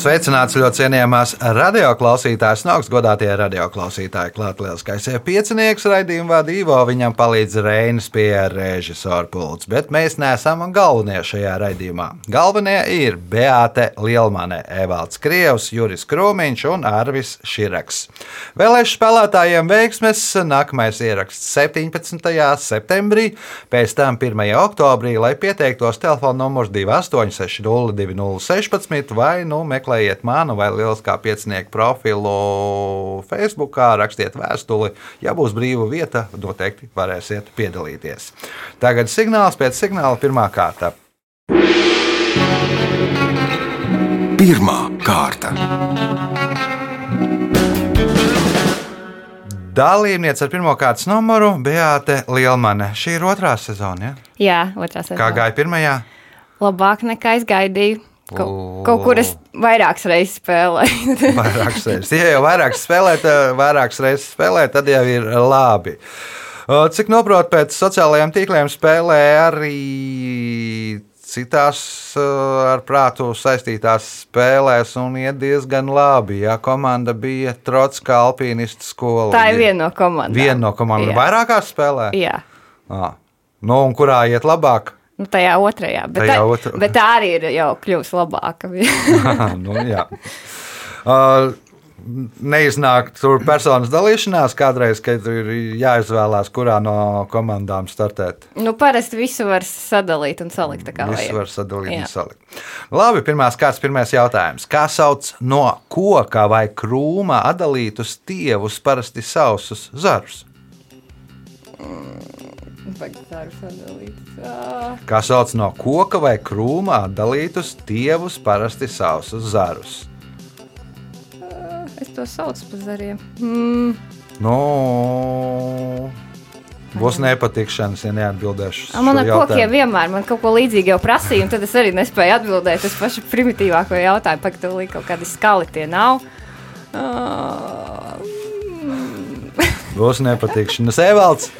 Sveicināts ļoti cienījamās radioklausītājas, no augstgadātie radioklausītāji. Klāt lielskais piecinieks raidījuma vadībā, viņam palīdz Reinas pie režisora pults, bet mēs neesam galvenie šajā raidījumā. Galvenie ir Beate Lielmane, Evalds Krievs, Juris Krūmiņš un Arvis Širaks. Vēlēšu spēlētājiem veiksmes nākamais ieraksts 17. septembrī, pēc tam 1. oktobrī, lai pieteiktos telefona numurs 286 0216 vai nu meklēt meklējiet manu vai Lieliskā piecinieku profilu Facebook, rakstiet vēstuli. Ja būs brīva vieta, noteikti varēsiet piedalīties. Tagad signāls pēc signāla pirmā kārta. Pirmā kārta. Dalībniece ar pirmā kārtas numuru Beate Lielmane. Šī ir otrā sezona. Ja? Jā, otrā sezona. Kā gāja pirmajā? Labāk nekā es gaidīju. Kaut, kaut kur es vairākas reizes spēlēju. vairākas reizes. Ja jau vairākas spēlēt, vairākas reizes spēlēt, tad jau ir labi. Cik noprotu, pēc sociālajiem tīkliem spēlē arī citās ar prātu saistītās spēlēs un iet diezgan labi. Jā, komanda bija Trotska alpīnistu skola. Tā ir viena no komandām. Viena no komandām. Vairākās spēlē? Jā. À. Nu, un kurā iet labāk? Nu, tajā otrajā. Bet, tajā tā, otra... bet tā arī ir jau kļuvusi labāka. nu, jā. uh, neiznāk tur personas dalīšanās kādreiz, kad ir jāizvēlās, kurā no komandām startēt. Nu, parasti visu var sadalīt un salikt. Visu vajag. var sadalīt Jā. un salikt. Labi, pirmās kārtas, pirmais jautājums. Kā sauc no koka vai krūma atdalītus tievus, parasti sausus zarus? Mm. Kā sauc no koka vai krūma atdalītus tievus, parasti sausus zarus? Es to saucu par zariem. Mm. Nu, Būs nepatikšanas, ja neatbildēšu. Man ar kokiem vienmēr man kaut ko līdzīgu jau prasīja, un tad es arī nespēju atbildēt uz pašu primitīvāko jautājumu. Pagaidām, kaut kādi skali tie nav. Uh, Būs nepatikšanas. Evalds.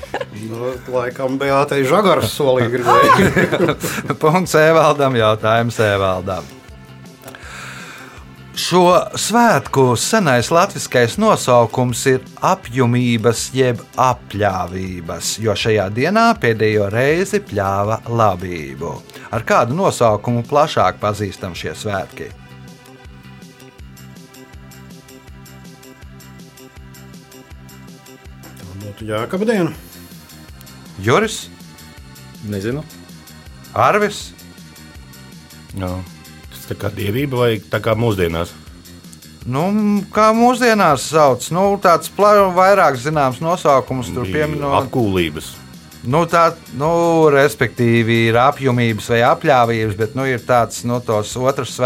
Nu, laikam Beatai Žagaras solī gribēja. Punkts Evaldam, jautājums Evaldam. Šo svētku senais latviskais nosaukums ir apjomības jeb apļāvības, jo šajā dienā pēdējo reizi pļāva labību. Ar kādu nosaukumu plašāk pazīstam šie svētki? Jākapa diena. Juris, Nezinu. Arvis, Jā. Tas tā kā dievība vai tā kā mūsdienās? nu, kā mūsdienās sauc, nu, tāds pla- vairāk zināms nosaukums tur pieminot. Apkūlības. Nu, tā, nu, respektīvi, ir apjomības vai apļāvības, bet nu, ir tāds nu, tos otrs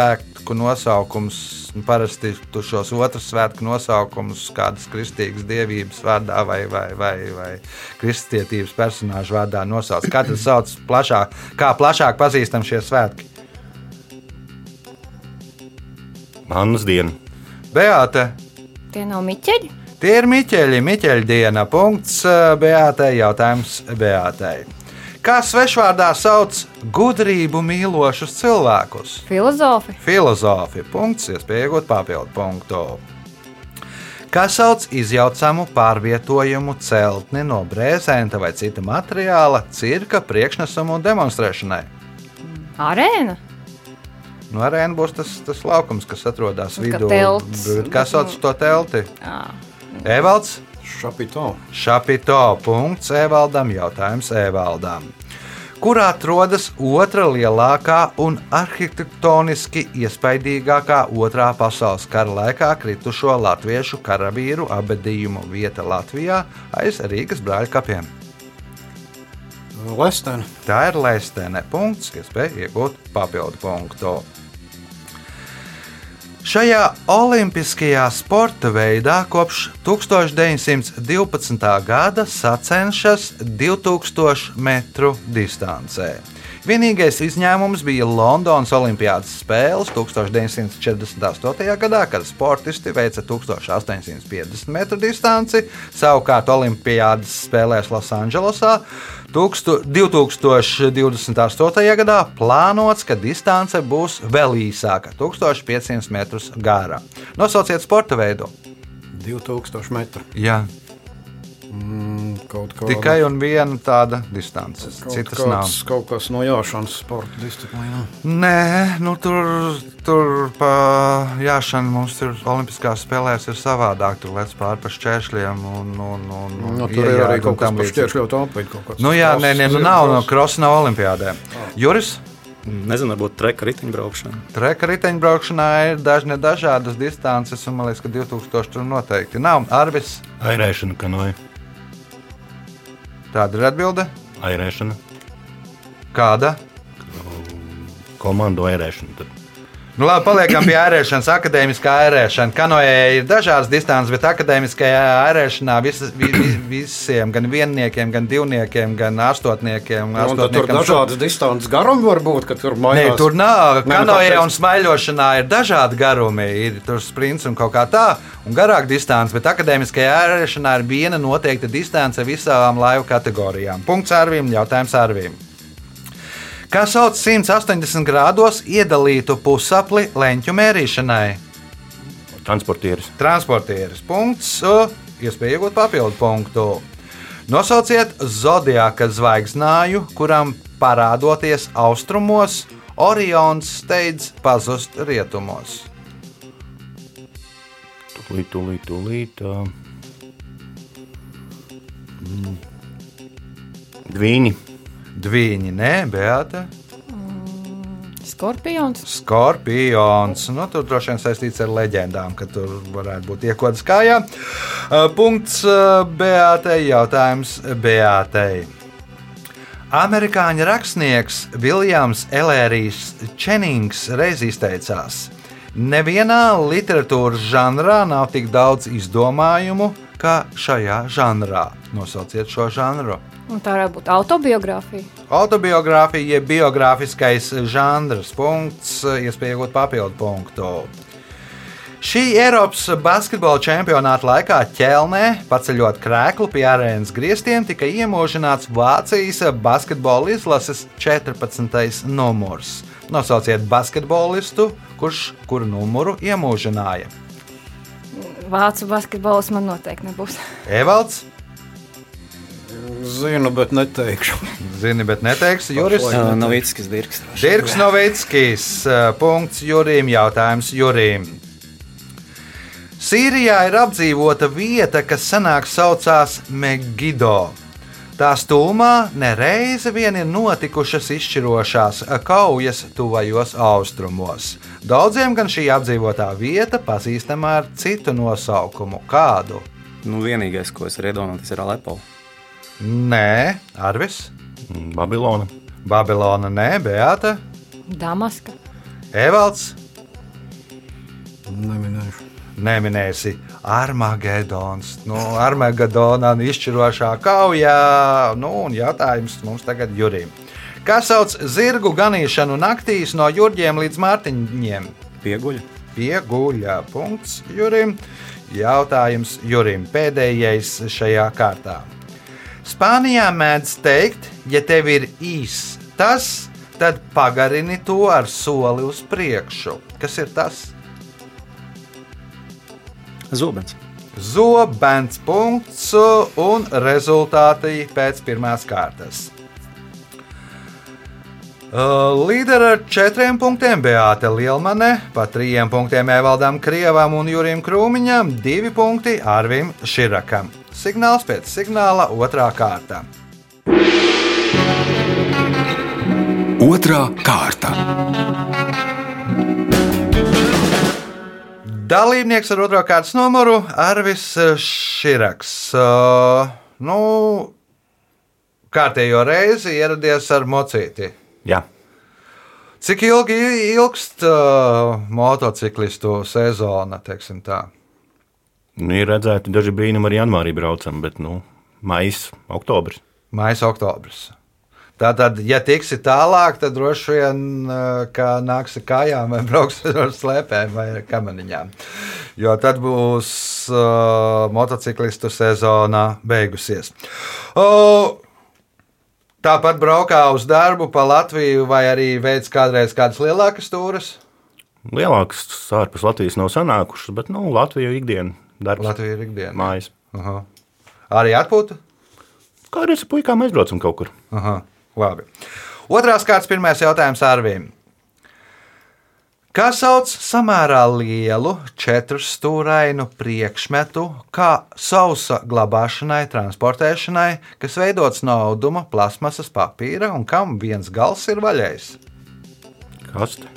svētku nosaukums. Parasti tu šos otrs svētku nosaukumus kādas kristīgas dievības vārdā vai, vai, vai, vai kristietības personāžu vārdā nosauc. Kā tas sauc plašāk, kā plašāk pazīstam šie svētki? Mannas diena. Beāte, tie nav miķeļi. tie ir Miķeļi, Miķeļa diena. Punkts Beātei, jautājums Beātei. Kā svešvārdā sauc gudrību mīlošus cilvēkus? Filozofi. Filozofi. Punkts, iespēja iegūt papildu punktu. Kā sauc izjaucamu pārvietojumu celtni no brēzēna vai cita materiāla, cirka priekšnesumu demonstrēšanai? Arēna. Nu, arēna būs tas, tas laukums, kas atrodas Nu, kā vidū. telts. Bet Kā sauc to telti? Jā. Evalds? Šapito. Šapito. Punkts Evaldam. Jautājums Evaldam. Kur atrodas otra lielākā un arhitektoniski iespaidīgākā otrā pasaules kara laikā kritušo latviešu karavīru abadījumu vieta Latvijā aiz Rīgas brāļkapiem? Lestena. Tā ir Lēstene. Punkts, iespēja iegūt papildu punktu. Šajā olimpiskajā sporta veidā kopš 1912. gada sacenšas 2000 metru distancē. Vienīgais izņēmums bija Londonas Olimpiādas spēles 1948. gadā, kad sportisti veica 1850 metru distanci. Savukārt Olimpiādas spēlēs Losandželosā 2028. gadā plānots, ka distance būs vēl īsāka - 1500 metrus gara. Nosauciet sporta veidu. 2000 metru. Jā, Mm, Kaut kā tikai un viena tāda distance. Citas nav. kāds, kaut kas no jāšanas sporta disciplīnā. Nē, nu tur, tur pa jāšanu mums tur Olimpiskās spēlēs ir savādāk. Tur lec pāri pa šķēršļiem un, un, un, un Nu, tur ir arī kaut kas līdzīgi. šķēršļu apli. Nu jā, nē, nē, nu nav no krosa, nav olimpiādē. Juris, Nezinu, varbūt treka riteņbraukšana. treka riteņbraukšanā ir dažne dažādas distances, un man liekas, ka 2000 tur noteikti nav. Arvis, Airēšana, kanoja. Tāda ir atbilde. Airēšana. Kāda? Komandu airēšana. Tad Nu, labi, paliekam pie ērēšanas, akadēmiskā ērēšana. Kanojē ir dažādas distances, bet akadēmiskajā ērēšanā vis, vi, vi, visiem, gan vienniekiem, gan divniekiem, gan astotniekiem, Nu, un tad tur dažādas distances garumi var būt, kad tur Nē, mainās. tur nav. Nē, nu, Kanojē un smaiļošanā ir dažādi garumi. Ir tur sprints un kaut kā tā, un garāk distance, bet akadēmiskajā ērēšanā ir viena noteikta distance visām laivu kategorijām. Punkts Arvīm, jautājums Arvīm. Kā sauc 180 grādos iedalītu pusapli leņķu mērīšanai? transportieris. Transportieris. Punkts. Iespēja iegūt papildu punktu. Nosauciet zodiaka zvaigznāju, kuram parādoties austrumos, Orions steidz pazust rietumos. Tūlīt, tūlīt, tūlīt. Mm. Dvīņi. Dviņi, nē, Beata. Skorpions. Skorpions. Nu, tur droši vien saistīts ar leģendām, ka tur varētu būt iekodas kājā. Punkts Beatei. Jautājums Beatei. Amerikāņu rakstnieks Viljams Elērijs Čenings reiz izteicās: Nevienā literatūras žanrā nav tik daudz izdomājumu kā šajā žanrā. Nosauciet šo žanru. Un tā varētu būt autobiogrāfija. Autobiogrāfija, jeb biogrāfiskais žanrs, punkts, iespēja iegūt papildu punktu. Šī Eiropas basketbola čempionāta laikā ķelnē, paceļot krēslu pie arēnas griestiem, tika iemūžināts Vācijas basketbola izlases 14. numurs. Nosauciet basketbolistu, kurš kuru numuru iemūžināja. Vācu basketbols man noteikti nebūs. Evalds, Zinu, bet neteikšu. zini, bet neteiksi, Juris. Novickis Dirks. Dirks Novickis, punkts Jurim, jautājums Jurim. Sīrijā ir apdzīvota vieta, kas senāk saucās Megido. Tās tūmā nereizi vien ir notikušas izšķirošās kaujas tuvajos austrumos. Daudziem gan šī apdzīvotā vieta pazīstama ar citu nosaukumu. Kādu? Nu, vienīgais, ko es iedomāties, tas ir Alepo. Nē, Arvis, Mm, Babilona. Babilona, nē, Beata, Damaska. Evalds. Neminēšu. Neminēsi Armagedons. Nu, Armagedonā izšķirošā kaujā. Nu, un jautājums mums tagad Jurim. Kā sauc zirgu ganīšanu naktīs no jūrģiem līdz mārtiņiem? Pieguļa. Pieguļā. Punkts Jurim. Jautājums Jurim. Pēdējais šajā kārtā. Spānijā mēdz teikt, ja tev ir īss tas, tad pagarini to ar soli uz priekšu. Kas ir tas? Zobens. Zobens punkts un rezultāti pēc pirmās kārtas. Uh, Līdera ar četriem punktiem Beāta Lielmane, pa trījiem punktiem Evaldam Krievam un Jurim Krūmiņam, divi punkti Arvim Širakam. Signāls pēc signāla otrā kārta. Otra kārta. Dalībnieks ar otro kārtas numuru Arvis Širaks. Uh, nu, kārtējo reizi ieradies ar mocīti. Jā, Cik ilgi ilgst uh, motociklistu sezona? nu, ir redzēti daži brīnumi arī janvārī braucam, bet nu, maijs, oktobris. Maija, oktobris. Tātad, ja tiksi tālāk, tad droši vien uh, kā nāks ar kājām vai brauks ar slēpēm vai kamaniņām. Jo tad būs uh, motociklistu sezona beigusies. O, tāpat braukā uz darbu pa Latviju vai arī veids kādreiz kādas lielākas stūras. Lielākas ārpus Latvijas nav sanākušas, bet nu, Latvija ikdiena darbs. Latvija ir ikdiena. Mājas. Aha. Arī atpūta? Kā arī ar puikām aizbraucam kaut kur. Aha, labi. Otrās kārtas, pirmais jautājums Arvīm. Kā sauc samērā lielu četru stūrainu priekšmetu, kā sausa glabāšanai, transportēšanai, kas veidots no auduma, plasmasas, papīra un kam viens gals ir vaļējs? Kas te?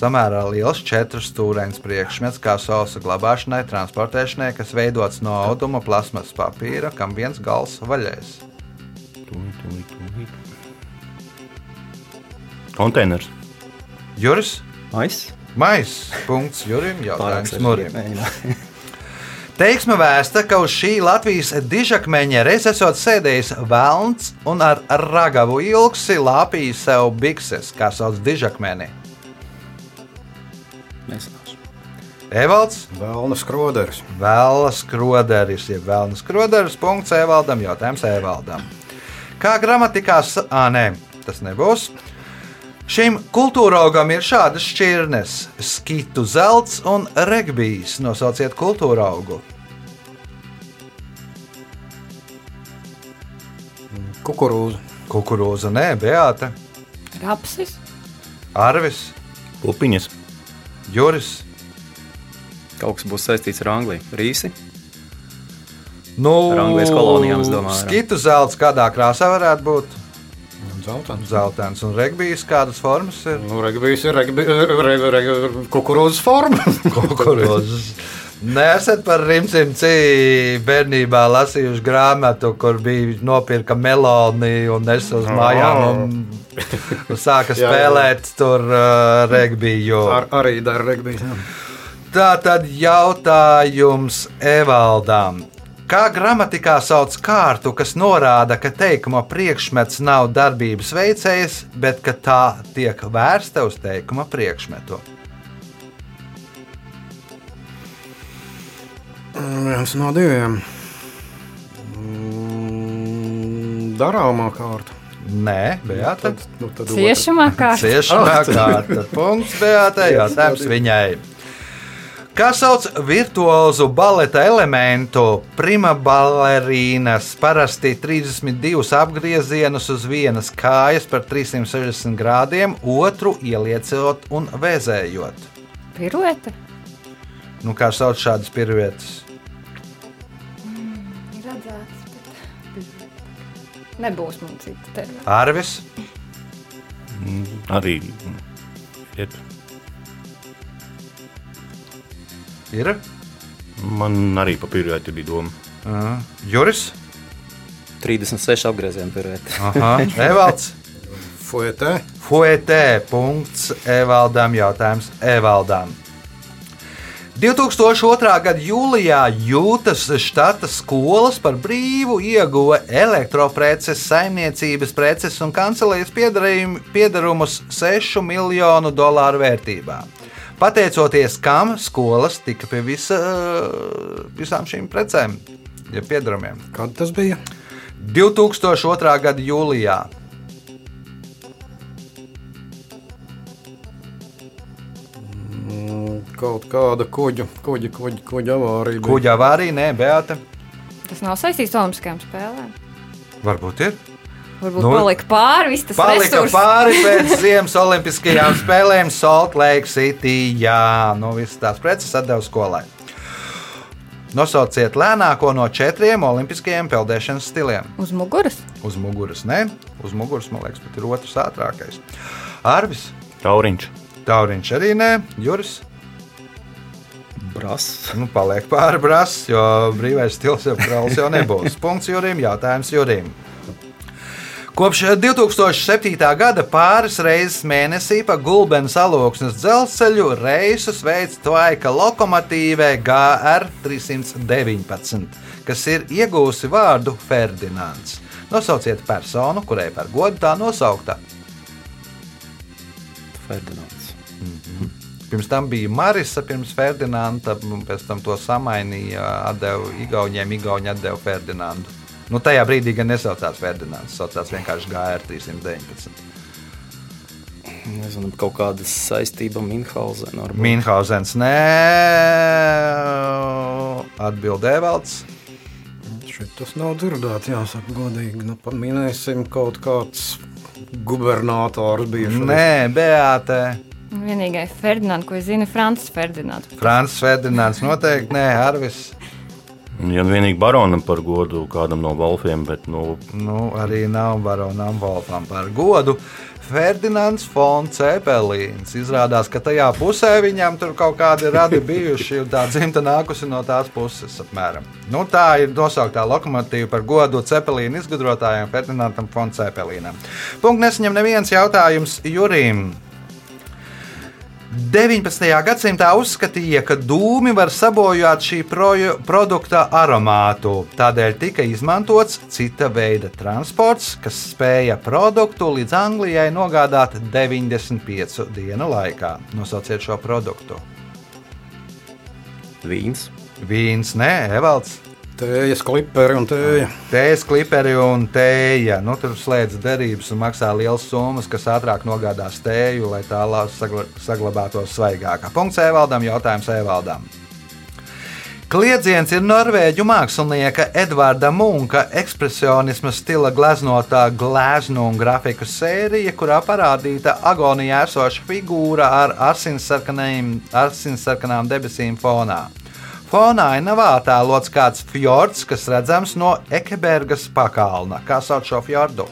Samērā liels četru stūrains priekšmets, kā sausa glabāšanai, transportēšanai, kas veidots no auduma, plasmasas, papīra, kam viens gals vaļējs. Tūlīt, tūlīt, tūlīt. Konteiners. Juris, Mais? mais, punkts Jurim, jautājums Murim. Teiksme vēsta, ka uz šī Latvijas dižakmeņa reiz esot sēdējis velns un ar ragavu ilgsi lāpījis sev bikses, kā sauc dižakmeni. Evalds, Vēlna skroderis. Vēlas kroderis, jeb vēlnas kroderis, punkts Evaldam, jautājums Evaldam. Kā gramatikā, ā, nē, tas nebūs. Šim kultūraugam ir šādas šķirnes - skitu zelts un regbijs. Nosauciet kultūraugu. Kukurūza. Kukurūza, nē, Beata, Rapsis. Arvis, Pupiņas. Juris. Kaut kas būs saistīts ar Angliju. Rīsi. Nu, Ar Anglijas kolonijām, es domāju. Skitu zelts kādā krāsā varētu būt Zeltans. zeltains, un regbijs kādas formas ir. Nu, regbijs ir regbi, re, re, re, kukurūzas forma. Kukurūzas. Nesat par Rimcimci bērnībā lasījuši grāmatu, kur bija nopirka meloni un nes uz mājām un, sāka spēlēt tur uh, regbiju. Ar, arī dara regbijs. jā. Tā tad jautājums Evaldam. Kā gramatikā sauc kārtu, kas norāda, ka teikuma priekšmets nav darbības veicējs, bet ka tā tiek vērsta uz teikuma priekšmetu? Viens no diviem. Darāmā kārta. Nē, Beata. Tad, nu, tad Ciešamā kārta. Ciešamā kārta. Punkts Beatai, jautājums viņai. Kā sauc virtuozu baleta elementu? Prima balerīnas parasti 32 apgriezienus uz vienas kājas par 360 grādiem, otru ieliecot un vēzējot. Piruete. Nu, kā sauc šādas piruetes? Bet nebūs man cita. Arvis, Arī. mm, ir Man arī papīrēti bija doma. uh, Juris, 36 apgriezieni pirēt. Aha, Evalds. Fuetē. Fuetē. Punkts Evaldam. Jautājums Evaldam. 2002. gada jūlijā Jūtas štata skolas par brīvu ieguva elektropreces, saimniecības preces un kancelējas piedarumus 6 miljonu dolāru vērtībā. Pateicoties kam skolas tika pie visa, visām šīm precēm, ja piedarumiem. Kad tas bija? 2002. gada jūlijā. Mm, Kaut kāda kuģa, kuģa, kuģa, kuģa avārija. bija. Kuģa avārija, nē, Beata. Tas nav saistīts ar Olimpiskajām spēlēm. Varbūt ir. Varbūt Nu, palika pāri viss tas Palika resurs. pāri pēc Ziemas Olimpiskajām spēlēm Salt Lake City. Jā, nu visas tās preces atdeva skolai. Nosauciet lēnāko no četriem olimpiskajiem peldēšanas stiliem. Uz muguras. Uz muguras, ne? Uz muguras, man liekas, pat ir otrs ātrākais. Arvis, Tauriņš. Tauriņš arī nē, Juris. Bras. Nu, paliek pāri brāzs, jo brīvais stils jau brālis jau nebūs. Punkts Jurim, jautājums Jurim. Kopš 2007. gada pāris reizes mēnesī pa Gulbens aloksnes dzelzceļu reisus veids Tvaika lokomotīvē GR 319, kas ir iegūsi vārdu Ferdinands. Nosauciet personu, kurai par godu tā nosaukta. Ferdinands. Pirms tam bija Marisa, pirms Ferdinanda, pēc tam to samainīja, atdeva Igauniem, Igauni atdeva Ferdinandu. Nu, tajā brīdī gan nesaucās Ferdinands, saucās vienkārši GR319. Nezinu, kaut kāda saistība Minhausena ar Minhausens nē, atbildēja Valds. Šeit tas nav dzirdēts, jāsaka, godīgi. Nu, paminēsim kaut kāds gubernators bijušais. Nē, Beāte. Vienīgais Ferdinands, ko es zinu, ir Francis Ferdinands. Frančs Ferdinands noteikti nē, Arvis. Ja nu vienīgi baronam par godu kādam no Wolfiem, bet nu, Nu, arī nav baronam Volfam par godu. Ferdinands Fons Cepelīns. Izrādās, ka tajā pusē viņam tur kaut kādi radi bijuši, un tā dzimta nākusi no tās puses. Apmēram. Nu, tā ir nosauktā lokomotīva par godu Cepelīna izgudrotājiem Ferdinandam Fons Cepelīnam. Punkts nesaņem neviens jautājums Jurim. 19. gadsimtā uzskatīja, ka dūmi var sabojāt šī proju, produkta aromātu. Tādēļ tika izmantots cita veida transports, kas spēja produktu līdz Anglijai nogādāt 95 dienu laikā. Nosauciet šo produktu. Vīns. Vīns, nē, Evalds. Tējas kliperi un tēja. Tējas kliperi un tēja. Nu, tur slēdz derības un maksā lielas summas, kas ātrāk nogādās tēju, lai tā sagla saglabātos svaigākā. Punkts Evaldam, jautājums Evaldam. Kliedziens ir norvēģu mākslinieka Edvarda Munka ekspresionisma stila gleznotā gleznu un grafiku sērija, kurā parādīta agonijā esoša figūra ar asinsarkanām debesīm fonā. Fonā ainavā attēlots kāds fjords, kas redzams no Ekebergas pakalna. Kā sauc šo fjordu?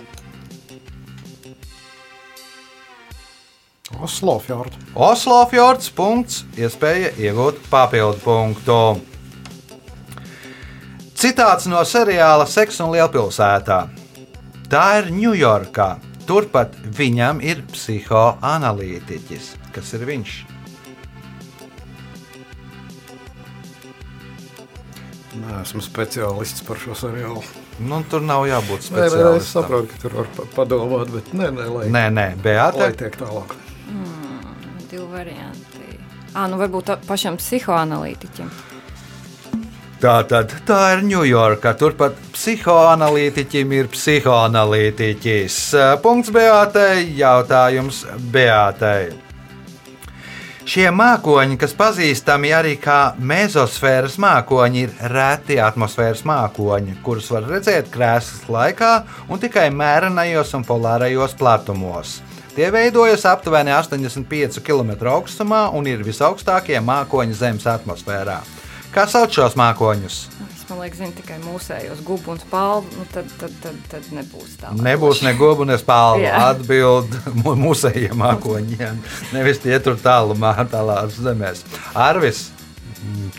Oslo fjords. Oslo fjords. Punkts, iespēja iegūt papildu punktu. Citāts no seriāla Seks un Lielpilsētā. Tā ir Ņujorkā. Turpat viņam ir psihoanalītiķis. Kas ir viņš? Nē, esmu speciālists par šo seriālu. Nu, tur nav jābūt Nē, nē, es speciālistam. saprotu, ka tur var pa- padomāt, bet nē, nē, lai, Nē, nē, lai Beata. tiek tālāk. Divi varianti. À, nu varbūt tā- pašam psihoanalītiķim. Tā tad tā ir Ņujorka. Turpat psihoanalītiķim ir psihoanalītiķis. Punkts Beatei. Jautājums Beatei. Šie mākoņi, kas pazīstami arī kā mezosfēras mākoņi, ir reti atmosfēras mākoņi, kurus var redzēt krēslas laikā un tikai mērenajos un polārajos platumos. Tie veidojas aptuveni 85 km augstumā un ir visaugstākie mākoņi Zemes atmosfērā. Kā sauc šos mākoņus? Man liekas, zinu tikai mūsējos gubu un spalvu. Nu, tad, tad, tad, tad nebūs tā. Nebūs ne gobu, ne spālu. Atbild mūsējiem mākoņiem. Nevis tie tur tālumā, tālāk zemēs. Arvis?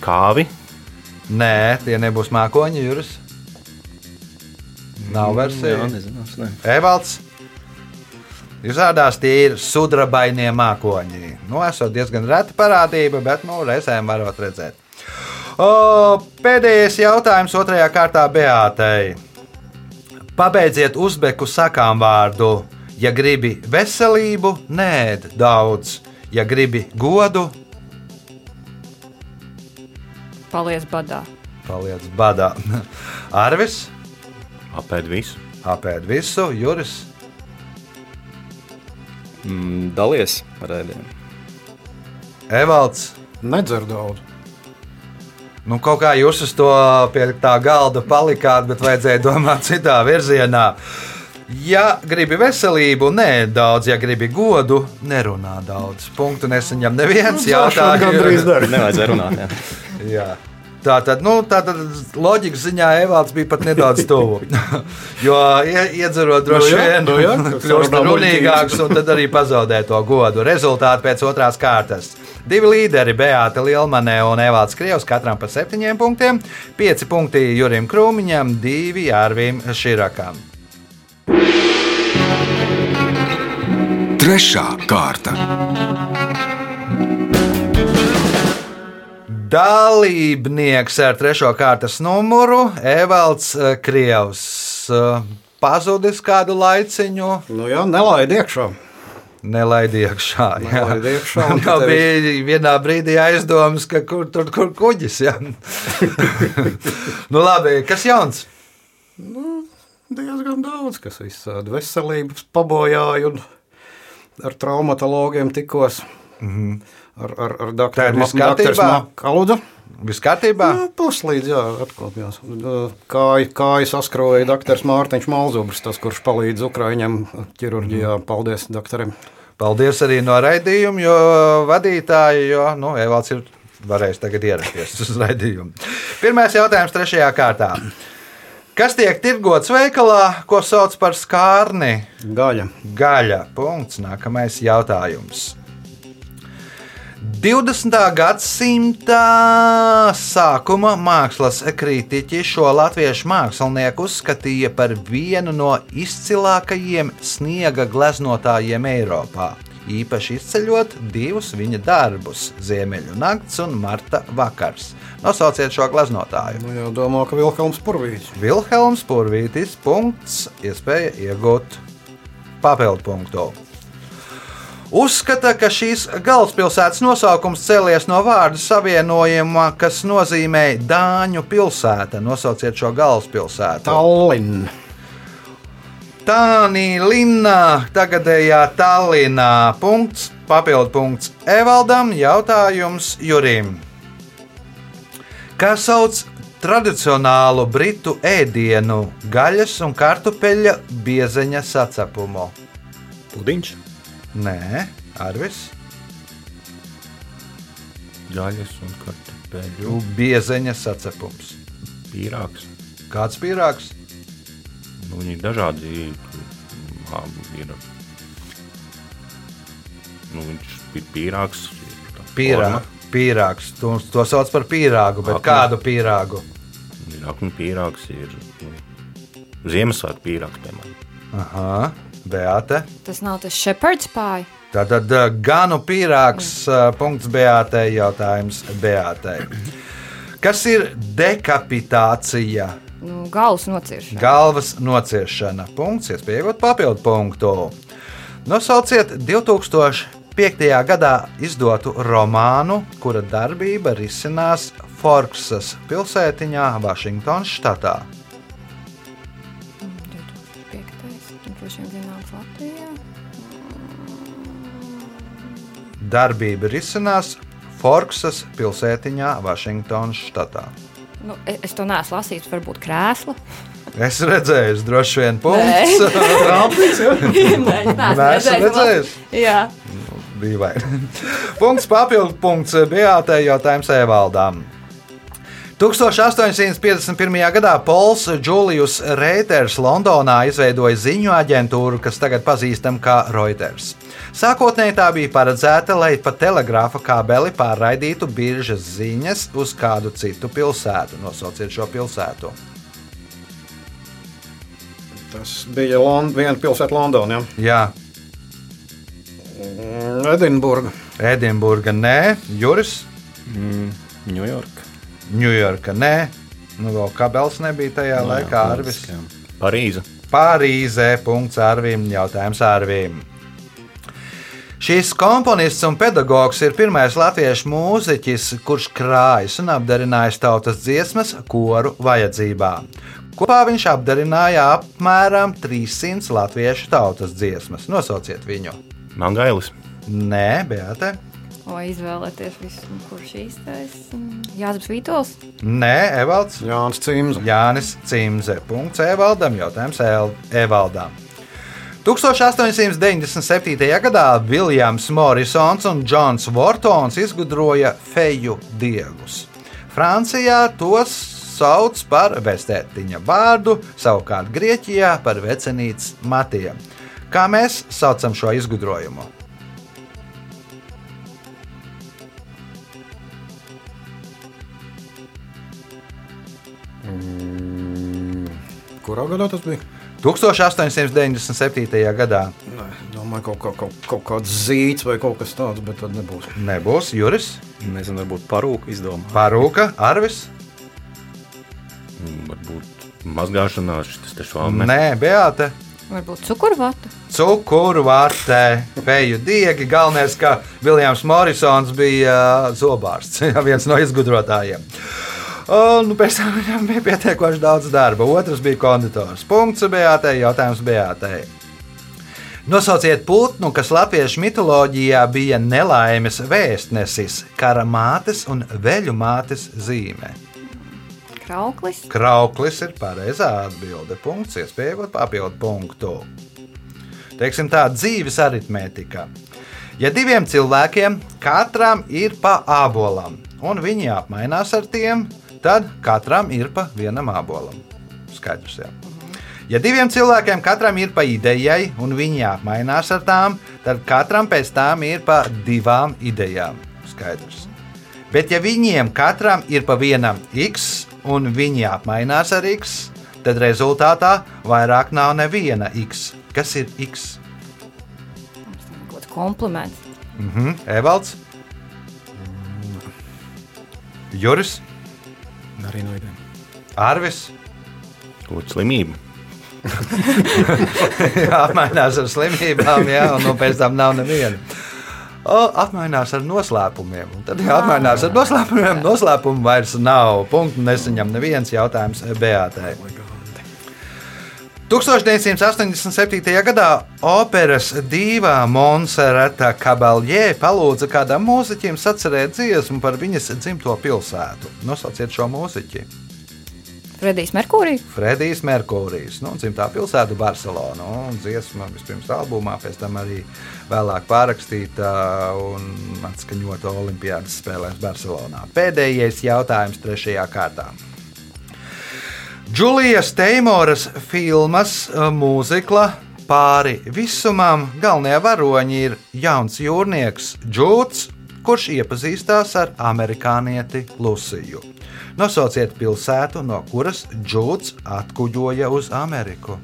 kāvi. Nē, tie nebūs mākoņi, Juris. Nav versija. Jā. Evalds. Izrādās, tie ir sudrabainie mākoņi. Nu, esot diezgan reta parādība, bet nu, reizēm varat redzēt. O, pēdējais jautājums otrajā kārtā Beātei. Pabeidziet uzbeku sakām vārdu. Ja gribi veselību, nē, daudz. Ja gribi godu, Paliec badā. paliec badā. Arvis, Apēd visu. apēd visu, Juris. Mm, dalies ar ēdienu. Evalds. Nedzer daudz. Nu, kaut kā jūs uz to pie tā galda palikāt, bet vajadzēja domāt citā virzienā. Ja gribi veselību, nē, daudz, ja gribi godu, nerunā daudz. Punktu nesaņem neviens gandrīz jautājums. dara. Nevajadzēja runāt. Jā. Jā. Tā tad, nu, tā tad loģikas ziņā Evalds bija pat nedaudz tuvu. jo ie- iedzerot droši Nu jā, vien, nu jā, kļūst sarunā runīgāks un tad arī pazaudē to godu. Rezultāti pēc otrās kārtas. Divi līderi, Beata Lielmanē un Evalds Krievs, katram pa septiņiem punktiem. Pieci punkti Jurim Krūmiņam, divi Jārvim Širakam. Trešā kārta. Dalībnieks ar trešo kārtas numuru Evalds eh, Krievs. Eh, pazudis kādu laiciņu, Nu jā, nelaid iekšā. nelaid iekšā. jā. Nelaid iekšā, Man jau bija vienā brīdī aizdomas, ka kur tur kur kuģis. Nu, labi, kas jauns? Diezgan daudz, kas visādi veselības pabojāja un ar traumatologiem tikos. Mm -hmm. Ar, ar, ar doktoru? Kaludzu. Viss kārtībā? Nu, Puslīdz, jā, atkopjās. Kāju, kāju saskroja doktors Mārtiņš Malzubrs, tas, kurš palīdz Ukraiņam ķirurģijā. Paldies doktoram. Paldies arī no raidījuma, jo vadītāji, jo nu, Evalds ir varējis tagad ierasties uz raidījumu. Pirmais jautājums trešajā kārtā. Kas tiek tirgots veikalā, ko sauc par skārni? Gaļa. Gaļa. Punkts. Nākamais jautājums. 20. gadsimta sākuma mākslas kritiķi šo latviešu mākslinieku uzskatīja par vienu no izcilākajiem sniega gleznotājiem Eiropā. Īpaši izceļot divus viņa darbus - Ziemeļu nakts un Marta vakars. Nosauciet šo gleznotāju. Nu, jau domā, ka Vilhelms Purvīts. Vilhelms Purvītis. Punkts. Iespēja iegūt papildu punktu. Uzskata, ka šīs galvaspilsētas nosaukums cēlies no vārdu savienojuma, kas nozīmē Dāņu pilsēta. Nosauciet šo galvaspilsētu. Tallinn. Tānī Linna, tagadējā Tallinā. Punkts, papildu punkts Evaldam, jautājums Jurim. Kā sauc tradicionālu britu ēdienu, gaļas un kartupeļa biezeņa sacepumu? Pudiņš, Nē, Arvis. Gaļas un kartupeļu Nu, Biezeņa sacepums. pīrāgs. Kāds pīrāgs? Nu, viņi ir dažādi. Ir. Nu, viņš ir pīrāgs. Pīrā, pīrāgs. To, to sauc par pīrāgu, bet Akme. kādu pīrāgu? Ir aknu pīrāgs, ir nu, Ziemassvētku pīrāgs, piemēram. Aha, Beate. Tas nav tas shepherds pie. Tātad uh, ganu pīrāgs uh, punkts Beātei, jautājums Beātei. Kas ir dekapitācija? Nu, galvas nociršana. Galvas nociešana. Punkts, iespējot papildu punktu. Nosauciet 2005. gadā izdotu romānu, kura darbība risinās Forksas pilsētiņā, Vašingtonas štatā. Darbība risinās Forksas pilsētiņā, Vašingtonas štatā. Nu, e- es to neesmu lasījis, varbūt krēslu. Es redzēju, droši vien punkts. Nē, es Nē, esmu redzējis. Jā. Dīvaini. punkts papildu punkts Beātei jautājums Evaldām. 1851. gadā Pols Julius Reiters Londonā izveidoja ziņu aģentūru, kas tagad pazīstama kā Reuters. Sākotnēji tā bija paredzēta, lai pa telegrāfa kabeli pārraidītu biržas ziņas uz kādu citu pilsētu. Nosauciet šo pilsētu. Tas bija Lond viena pilsēta Londonā. Jā, Edinburga. Edinburga, nē, Juris, Ņujorka. Ņujorka, nē. Nu, vēl kabels nebija tajā Nu jā, laikā, Arvis. jā. Parīze. Parīzē, punkts Arvīm, jautājums Arvīm. Šīs komponists un pedagogs ir pirmais latviešu mūziķis, kurš krājas un apdarinājis tautas dziesmas koru vajadzībām. Kopā viņš apdarināja apmēram 300 latviešu tautas dziesmas. Nosauciet viņu. Mangailis. Nē, Beate. Vai izvēlēties visu, kurš īstais? Jānis Vītols. Nē, Evalds. Jānis Cims. Jānis Cimze. Punkts Evaldam. Jautājums Evaldam. 1897. gadā Viljams Morrisons un Džons Vortons izgudroja feju diegus. Francijā tos sauc par vestētiņa vārdu, savukārt Grieķijā par vecenītes matiem. Kā mēs saucam šo izgudrojumu? Kurā gadā tas bija? 1897. gadā Nē, domāju, kaut, kaut, kaut, kaut kāds zīts vai kaut kas tāds, bet tad nebūs. nebūs Juris, Nezinu, varbūt parūku izdomā. Parūka, Arvis. Varbūt mazgāšanās, šis te švalme. Nē, Beata. Varbūt cukurvatu. Cukuru vārtē, feju diegi. Galvenais, ka Viljams Morisons bija uh, zobārsts, viens no izgudrotājiem. Un nu, pēc tam viņam bija pietiekoši daudz darba. Otrs bija konditors. Punkts Beatai, jautājums Beatai. Nosauciet putnu, kas latviešu mitoloģijā bija nelaimes vēstnesis, kara mātes un veļu mātes zīme. Krauklis. Krauklis ir pareizā atbilde. Punkts, iespēja iegūt papildu punktu. Teiksim tā, dzīves aritmētika. Ja diviem cilvēkiem katram ir pa abolam, un viņi apmainās ar tiem, tad katram ir pa vienam abolam. Skaidrs, jā. Ja diviem cilvēkiem katram ir pa idejai, un viņi apmainās ar tām, tad katram pēc tam ir pa divām idejām. Skaidrs. Bet, ja viņiem katram ir pa vienam x, un viņi apmainās ar x, tad rezultātā vairāk nav neviena x. Kas ir x? Kompliments. Mhm. Evalds, Juris, Arī no idejām. Arvis. Kaut slimība. Jā, apmainās ar slimībām, jā, un nu, pēc tam nav neviena. O, apmainās ar noslēpumiem. Un Tad, ja apmainās ar noslēpumiem, noslēpumu vairs nav. Punktu nesaņem neviens jautājums Beatai. 1987. gadā operas dīvā Monserrata Kabaljē palūdza kādam mūziķim sacerēt dziesmu par viņas dzimto pilsētu. Nosauciet šo mūziķi. Fredijs Merkūrijs. Fredijs Merkūrijs, nu, dzimtā pilsēta Barcelona. Un dziesma vispirms albumā, pēc tam arī vēlāk pārrakstīta un atskaņota Olimpiādas spēlēs Barcelonā. Pēdējais jautājums trešajā kārtā. Džulijas Teimoras filmas eh, mūzikla pāri visumam galvenie varoņi ir jauns jūrnieks Džūts, kurš iepazīstās ar amerikānieti Luciju. Nosauciet pilsētu, no kuras Džūts atkuģoja uz Ameriku.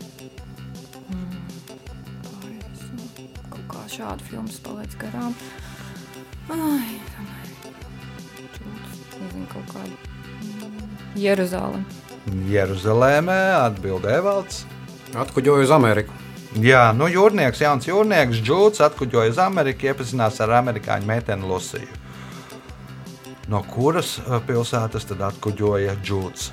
Šādu filmu paliec garām. Ai, nezinu, kaut kāda. mm, Jeruzalem. Jeruzalēmē atbildēja Evalds. Atkuģoju uz Ameriku. Jā, nu, jūrnieks, jauns jūrnieks, Džūts atkuģoja uz Ameriku, iepazinās ar amerikāņu meiteni Luciju. No kuras eh, pilsētas tad atkuģoja Džūts?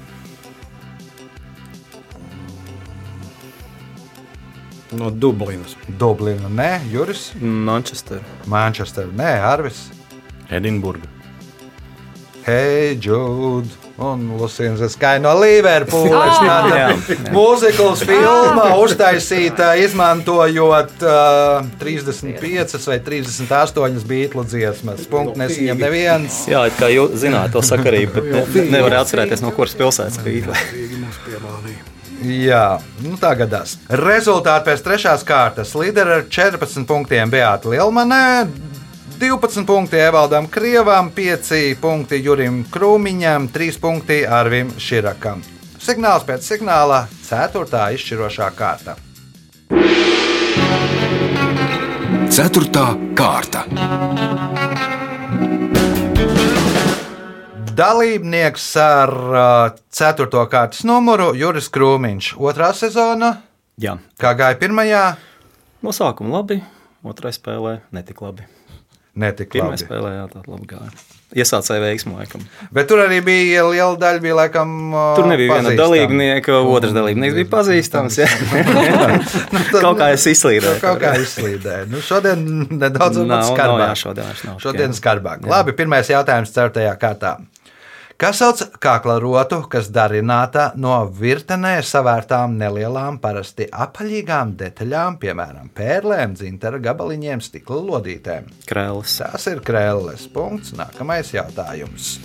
No Dublinas. Dublina, nē, Juris, Manchester. Manchester, nē, Arvis. Edinburga. Hei, Džūd! Un Lucijas Skai no Liverpooles. Ah! Tāda mūzikls filma uztaisīta izmantojot uh, 35 vai 38 beigtu dziesmas. Punkts nesaņem neviens. Jā, kā jūs zināt to sakarību, bet ne, nevar atcerēties, no kuras pilsētas bija. Jā, nu tā gadās. Rezultāti pēc trešās kārtas. Līderi ar 14 punktiem Beata Lielmanē, 12 punkti Evaldam Krievam, 5 punkti Jurim Krūmiņam, 3 punkti Arvim Širakam. Signāls pēc signāla - 4. izšķirošā kārta. Ceturtā kārta. Dalībnieks ar 4. kārtas numuru Juris Krūmiņš. Otrā sezona, Jā, kā gāja pirmajā, no sākuma labi, otrā spēlē netik labi. Netika Pirmā labi. spēlē jā, tā labi gāja. Iesācēja veiksmu laikam. Bet tur arī bija liela daļa, bija laikam. Tur nebija viena pazīstama. dalībnieka, otrs dalībnieks bija pazīstams. jā. Kaut kā es izslīdēju. Kaut kā izslīdēja. Nu, šodien nedaudz Nav, nav, skarbāk. jā, šodien nav. Šodien Jā. skarbāk. Labi, pirmais jautājums ceturtajā kārtā. Kas sauc kākla rotu, kas darināta no virtenē savērtām nelielām, parasti apaļīgām detaļām, piemēram, pērlēm, dzintara gabaliņiem, stikla lodītēm? Krēls. Tas ir krēsls. Punkts. Nākamais jautājums.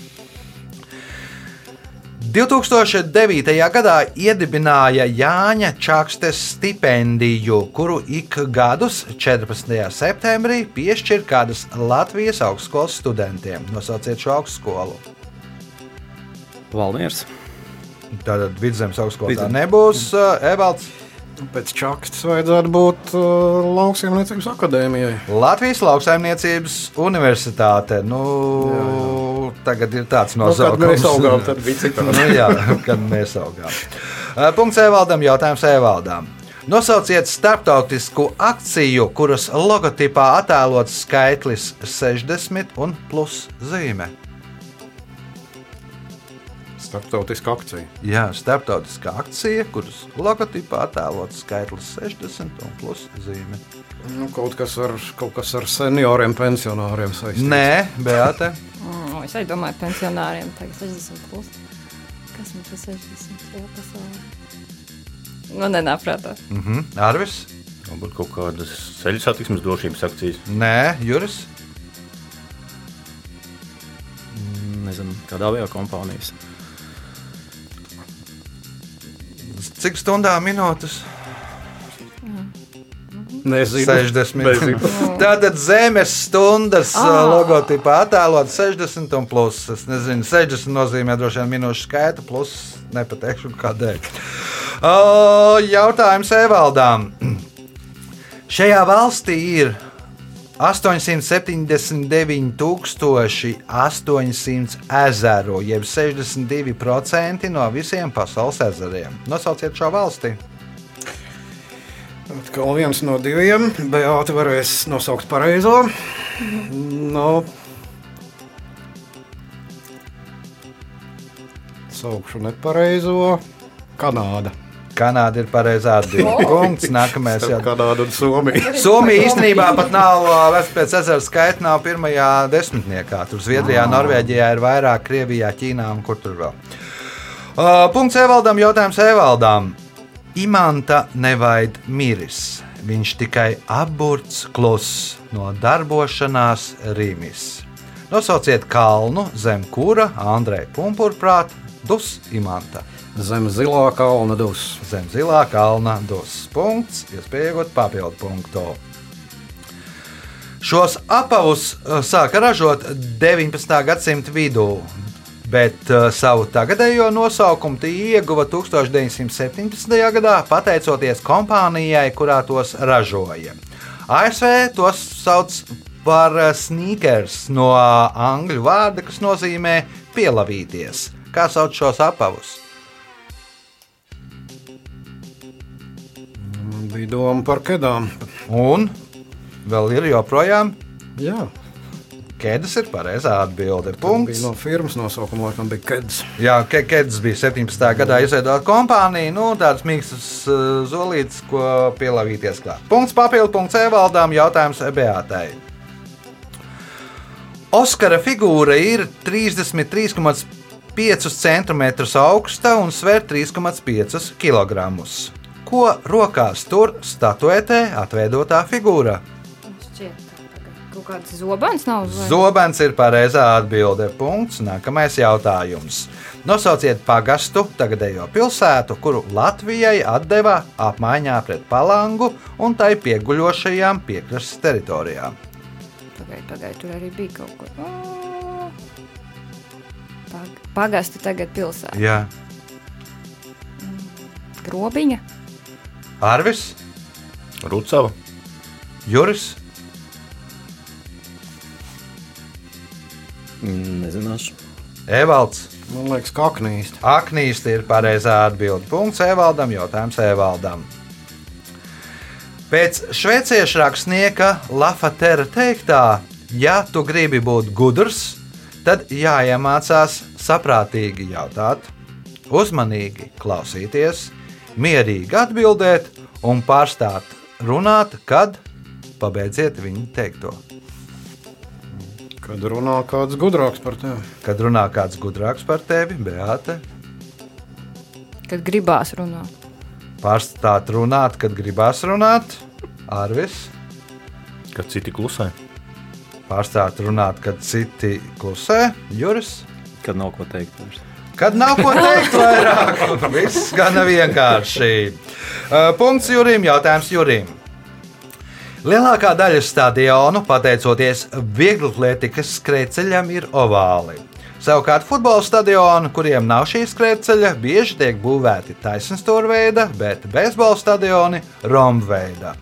2009. gadā iedibināja Jāņa Čakstes stipendiju, kuru ik gadus 14. septembrī piešķir kādas Latvijas augstskolas studentiem. Nosauciet šo augstskolu. Valmiers. Tātad vidzemes augstskola tā Vidzemes. nebūs. Uh, Evalds, Pēc čakstas vajadzētu būt uh, lauksaimniecības akadēmijai. Latvijas Lauksaimniecības Universitāte. Nu, jā, jā. Tagad ir tāds Nu, kad nosaukums. mēs augām, tad bija citādi. nu, jā, kad mēs augām. Uh, Punkts Evaldam, jautājums Evaldam. Nosauciet starptautisku akciju, kuras logotipā attēlots skaitlis 60 un plus zīme. Startautiska akcija. Jā, starptautiskā akcija, kuras logotipā attēlots skaitlis 60 un plus zīme. Nu, kaut, kas ar, kaut kas ar senioriem, pensionāriem saistīts. Nē, Beate. Mm, es arī domāju, pensionāriem tagad 60 plus. Kas mums ir 60 jau pasaulē? Nu, nenāk prātā. Mhm. Arvis? Varbūt kaut kādas ceļu satiksmes drošības akcijas. Nē, Juris. Nezinu, kādā avio kompānijas. Cik stundām minūtes? Nezinu. 60. Nezinu. Tātad zemes stundas ah. logotipā attēlot 60 un plus. Es nezinu, 60 nozīmē droši vien minūšu skaitu, plus nepateikšu kādēļ. O, jautājums Evaldām. Šajā valstī ir 879,800 ezeru, jeb 62% no visiem pasaules ezeriem. Nosauciet šo valsti. Atkal viens no diviem. Beata varēs nosaukt pareizo. No. Saukšu nepareizo. Kanāda. Kanāda ir pareizā atbildība. Punkts. Nākamais jau. Kanāda un Somija. Somija īstenībā pat nav pēc ezera skaita, nav pirmajā desmitniekā. Tur Zviedrijā, Norvēģijā ir vairāk, Krievijā, Ķīnā un kur tur vēl. Uh, punkts Evaldam, jautājums Evaldam. Imanta nevaid miris. Viņš tikai apburts kluss no darbošanās rīmis. Nosauciet kalnu zem kura Andrei Pumpurprāt dus imanta. Zem zilā kalna dus. Zem zilā kalna dos punkts, iespēja iegūt papildu punktu. Šos apavus uh, sāka ražot 19. gadsimta vidū, bet uh, savu tagadējo nosaukumu tie ieguva 1917. gadā pateicoties kompānijai, kurā tos ražoja. ASV tos sauc par uh, sneakers no angļu vārda, kas nozīmē pielavīties. Kā sauc šos apavus? Bija doma par kedām. Un vēl ir joprojām Jā, Kēdes ir pareizā atbilde. bija Punkts. no firmas nosaukuma, laikam bija keds. Jā, Ke- Kēdes bija 17. gadā izveidota kompānija, nu, tāds mīkstas uh, zolītis, ko pielāgīties klāt. Punkts papildu punkts e-valdām, jautājums Beatai. Oskara figūra ir 33,5 cm augsta un sver 3,5 kg. Ko rokās tur statuētē atveidotā figūra? Kaut kāds zobens nav. vai? Zobens ir pareizā atbilde. Punkts. Nākamais jautājums. Nosauciet pagastu, tagadējo pilsētu, kuru Latvijai deva apmaiņā pret palangu un tai pieguļošajām piekrastes teritorijām. Pagaidiet, pagaidiet, tur arī bija kaut. Ā, Pag pagastu tagad pilsētā. Jā, Grobiņa. Arvis, Rucava. Juris, Mm, Nezināšu. Evalds. Man liekas, kā aknīst. Aknīsti ir pareizā atbilde. Punkts Evaldam, jautājums Evaldam. Pēc šveiciešu rakstnieka Lafatera teiktā, ja tu gribi būt gudrs, tad jāiemācās saprātīgi jautāt, uzmanīgi klausīties, mierīgi atbildēt un pārstāt runāt, kad pabeidziet viņu teikto. Kad runā kāds gudrāks par tevi. Kad runā kāds gudrāks par tevi, Beate, Kad gribās runāt. pārstāt runāt, kad gribās runāt, Arvis. Kad citi klusē. Pārstāt runāt, kad citi klusē, Juris. Kad nav ko teikt. vairs. Kad nav ko teikt vairāk, viss gana vienkārši. Uh, Punkts Jurim, jautājums Jurim. Lielākā daļa stadionu, pateicoties vieglatlētikas skrejceļam, ir ovāli. Savukārt futbola stadioni, kuriem nav šī skrejceļa, bieži tiek būvēti taisnstūrveida, bet beisbola stadioni rombveida.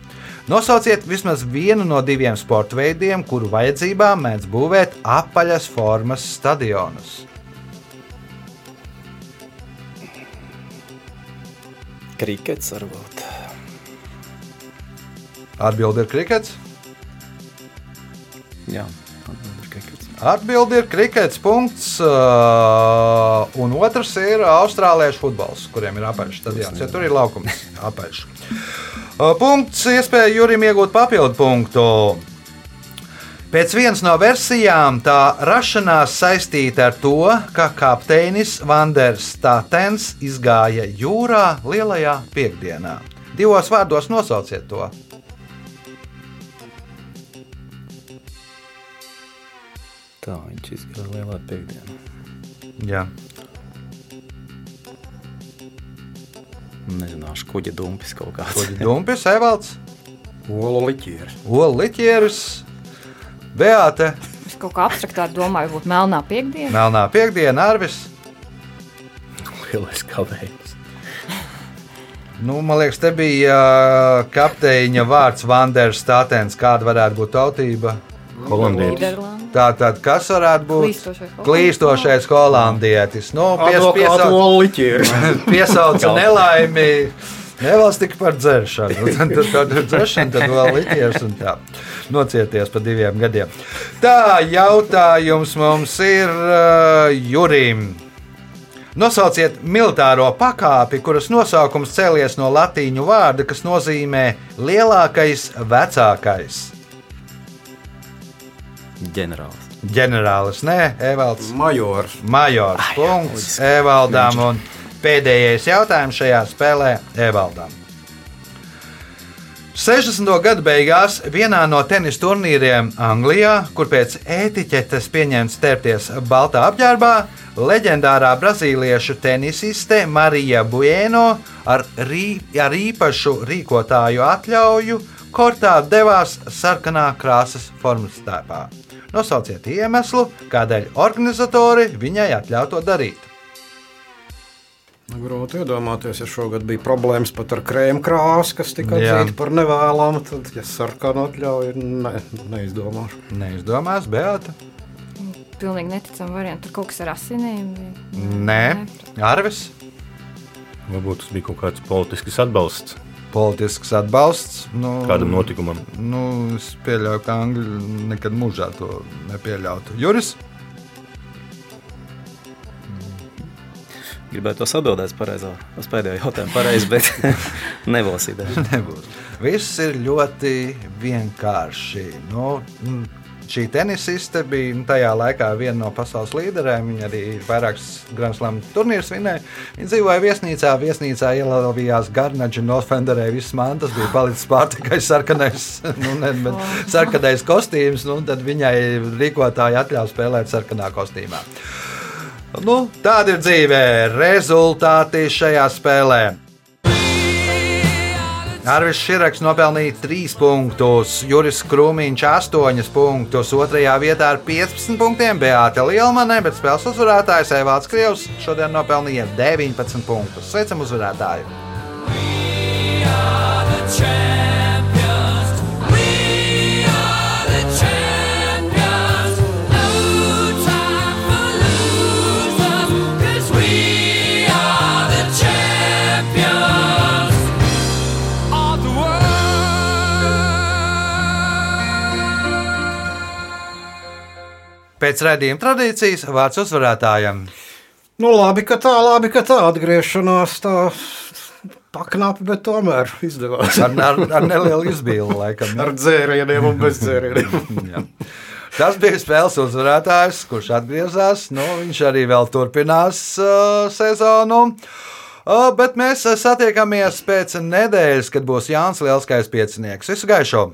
Nosauciet vismaz vienu no diviem sporta veidiem, kuru vajadzībām mēdz būvēt apaļas formas stadionus. Krikets varbūt. Atbilde ir krikets. Jā, atbild ir krikets. Atbilde ir krikets. Punkts. Uh, un otrs ir austrāliešu futbols, kuriem ir apaļš stadions. Ja tur ir laukums apaļš. Uh, punkts, iespēja Jurim iegūt papildu punktu. Pēc vienas no versijām tā rašanās saistīta ar to, ka kapteinis Vanders Statens izgāja jūrā lielajā piekdienā. Divos vārdos nosauciet to. Tā viņš izgāja lielā piekdienā. Jā. Nezināšu, kuģa dumpis kaut kāds. Kuģi Dumpis, Evalds, Olu liķieris. Ola Liķieris, Beāte, Es kaut kā abstraktāk domāju, būtu melnā piekdiena. Melnā piekdiena, Arvis. Lielais kavējums. Nu, man liekas, te bija uh, kapteiņa vārds Vanders Statens. Kāda varētu būt tautība? Holandietis. Tātad, kas varētu būt Klīstošais holandietis. klīstošais holandietis? Nu, pies, piesauc, piesauca nelaimi. Nevalsts tik par dzeršanu. Tad, tad, tad dzeršana, tad vēl liķieris un tā. Nocieties pa diviem gadiem. Tā, jautājums mums ir uh, Jurim. Nosauciet militāro pakāpi, kuras nosaukums cēlies no latīņu vārda, kas nozīmē lielākais, vecākais. Ģenerālis. Ģenerālis, nē, Evalds. Majors. Majors. Punkts Evaldam. Un pēdējais jautājums šajā spēlē Evaldam. 60. gadu beigās vienā no tenisa turnīriem Anglijā, kur pēc ētiķetes pieņemts sterties baltā apģērbā, leģendārā brazīliešu tenisiste Marija Bueno ar, rī, ar īpašu rīkotāju atļauju kortā devās sarkanā krāsas formas tēpā. Nosauciet iemeslu, kādēļ organizatori viņai atļauj to darīt. Nu, Grūti iedomāties, ja šogad bija problēmas pat ar krēmu krāsu, kas tika atzīta par nevēlamu. Tad, ja sarkanu atļauju, ne, neizdomāšu. Neizdomās, Beata. Pilnīgi neticami varianti. Tur kaut kas ar asinīm. Nē, Arvis. Varbūt tas bija kaut kāds politisks atbalsts Politisks atbalsts. Nu, kādam notikumam. Nu, es pieļauju, ka Angļi nekad mūžā to nepieļautu. Juris. Gribētu tos atbildēt pareizā, uz pēdējo jautājumu pareizi, bet nebūs ideja. Nebūs. Viss ir ļoti vienkārši. Nu, šī tenisiste bija nu, tajā laikā viena no pasaules līderēm. Viņa arī vairākas Grand Slam turnīrus vinēja. Viņa dzīvoja viesnīcā, viesnīcā ielavījās garnaģi, nofenderēja visas mantas, bija palicis pār tikai sarkanais, nu, ne, bet sarkanais kostīms. Nu, tad viņai rīkotāji atļāva spēlēt sarkanā kostīmā. Nu, tāda ir dzīve. Rezultāti šajā spēlē. Arvis Širaks nopelnīja 3 punktus, Juris Krūmiņš 8 punktus, 2. vietā ar 15 punktiem Beāta Lielmane, bet spēles uzvarētājs Evāts Krievs šodien nopelnīja 19 punktus. Sveicam uzvarētāju! Pēc redzējuma tradīcijas vārds uzvarētājam. Nu, labi, ka tā, labi, ka tā atgriešanās tā paknāpa, bet tomēr izdevās. Ar, ar, ar nelielu izbīli, laikam. ja? Ar dzērieniem un bez dzērieniem. Tas bija spēles uzvarētājs, kurš atgriezās. Nu, viņš arī vēl turpinās uh, sezonu. Uh, bet mēs uh, satiekamies pēc nedēļas, kad būs Jānis Lielskais piecinieks. Visu gaišu!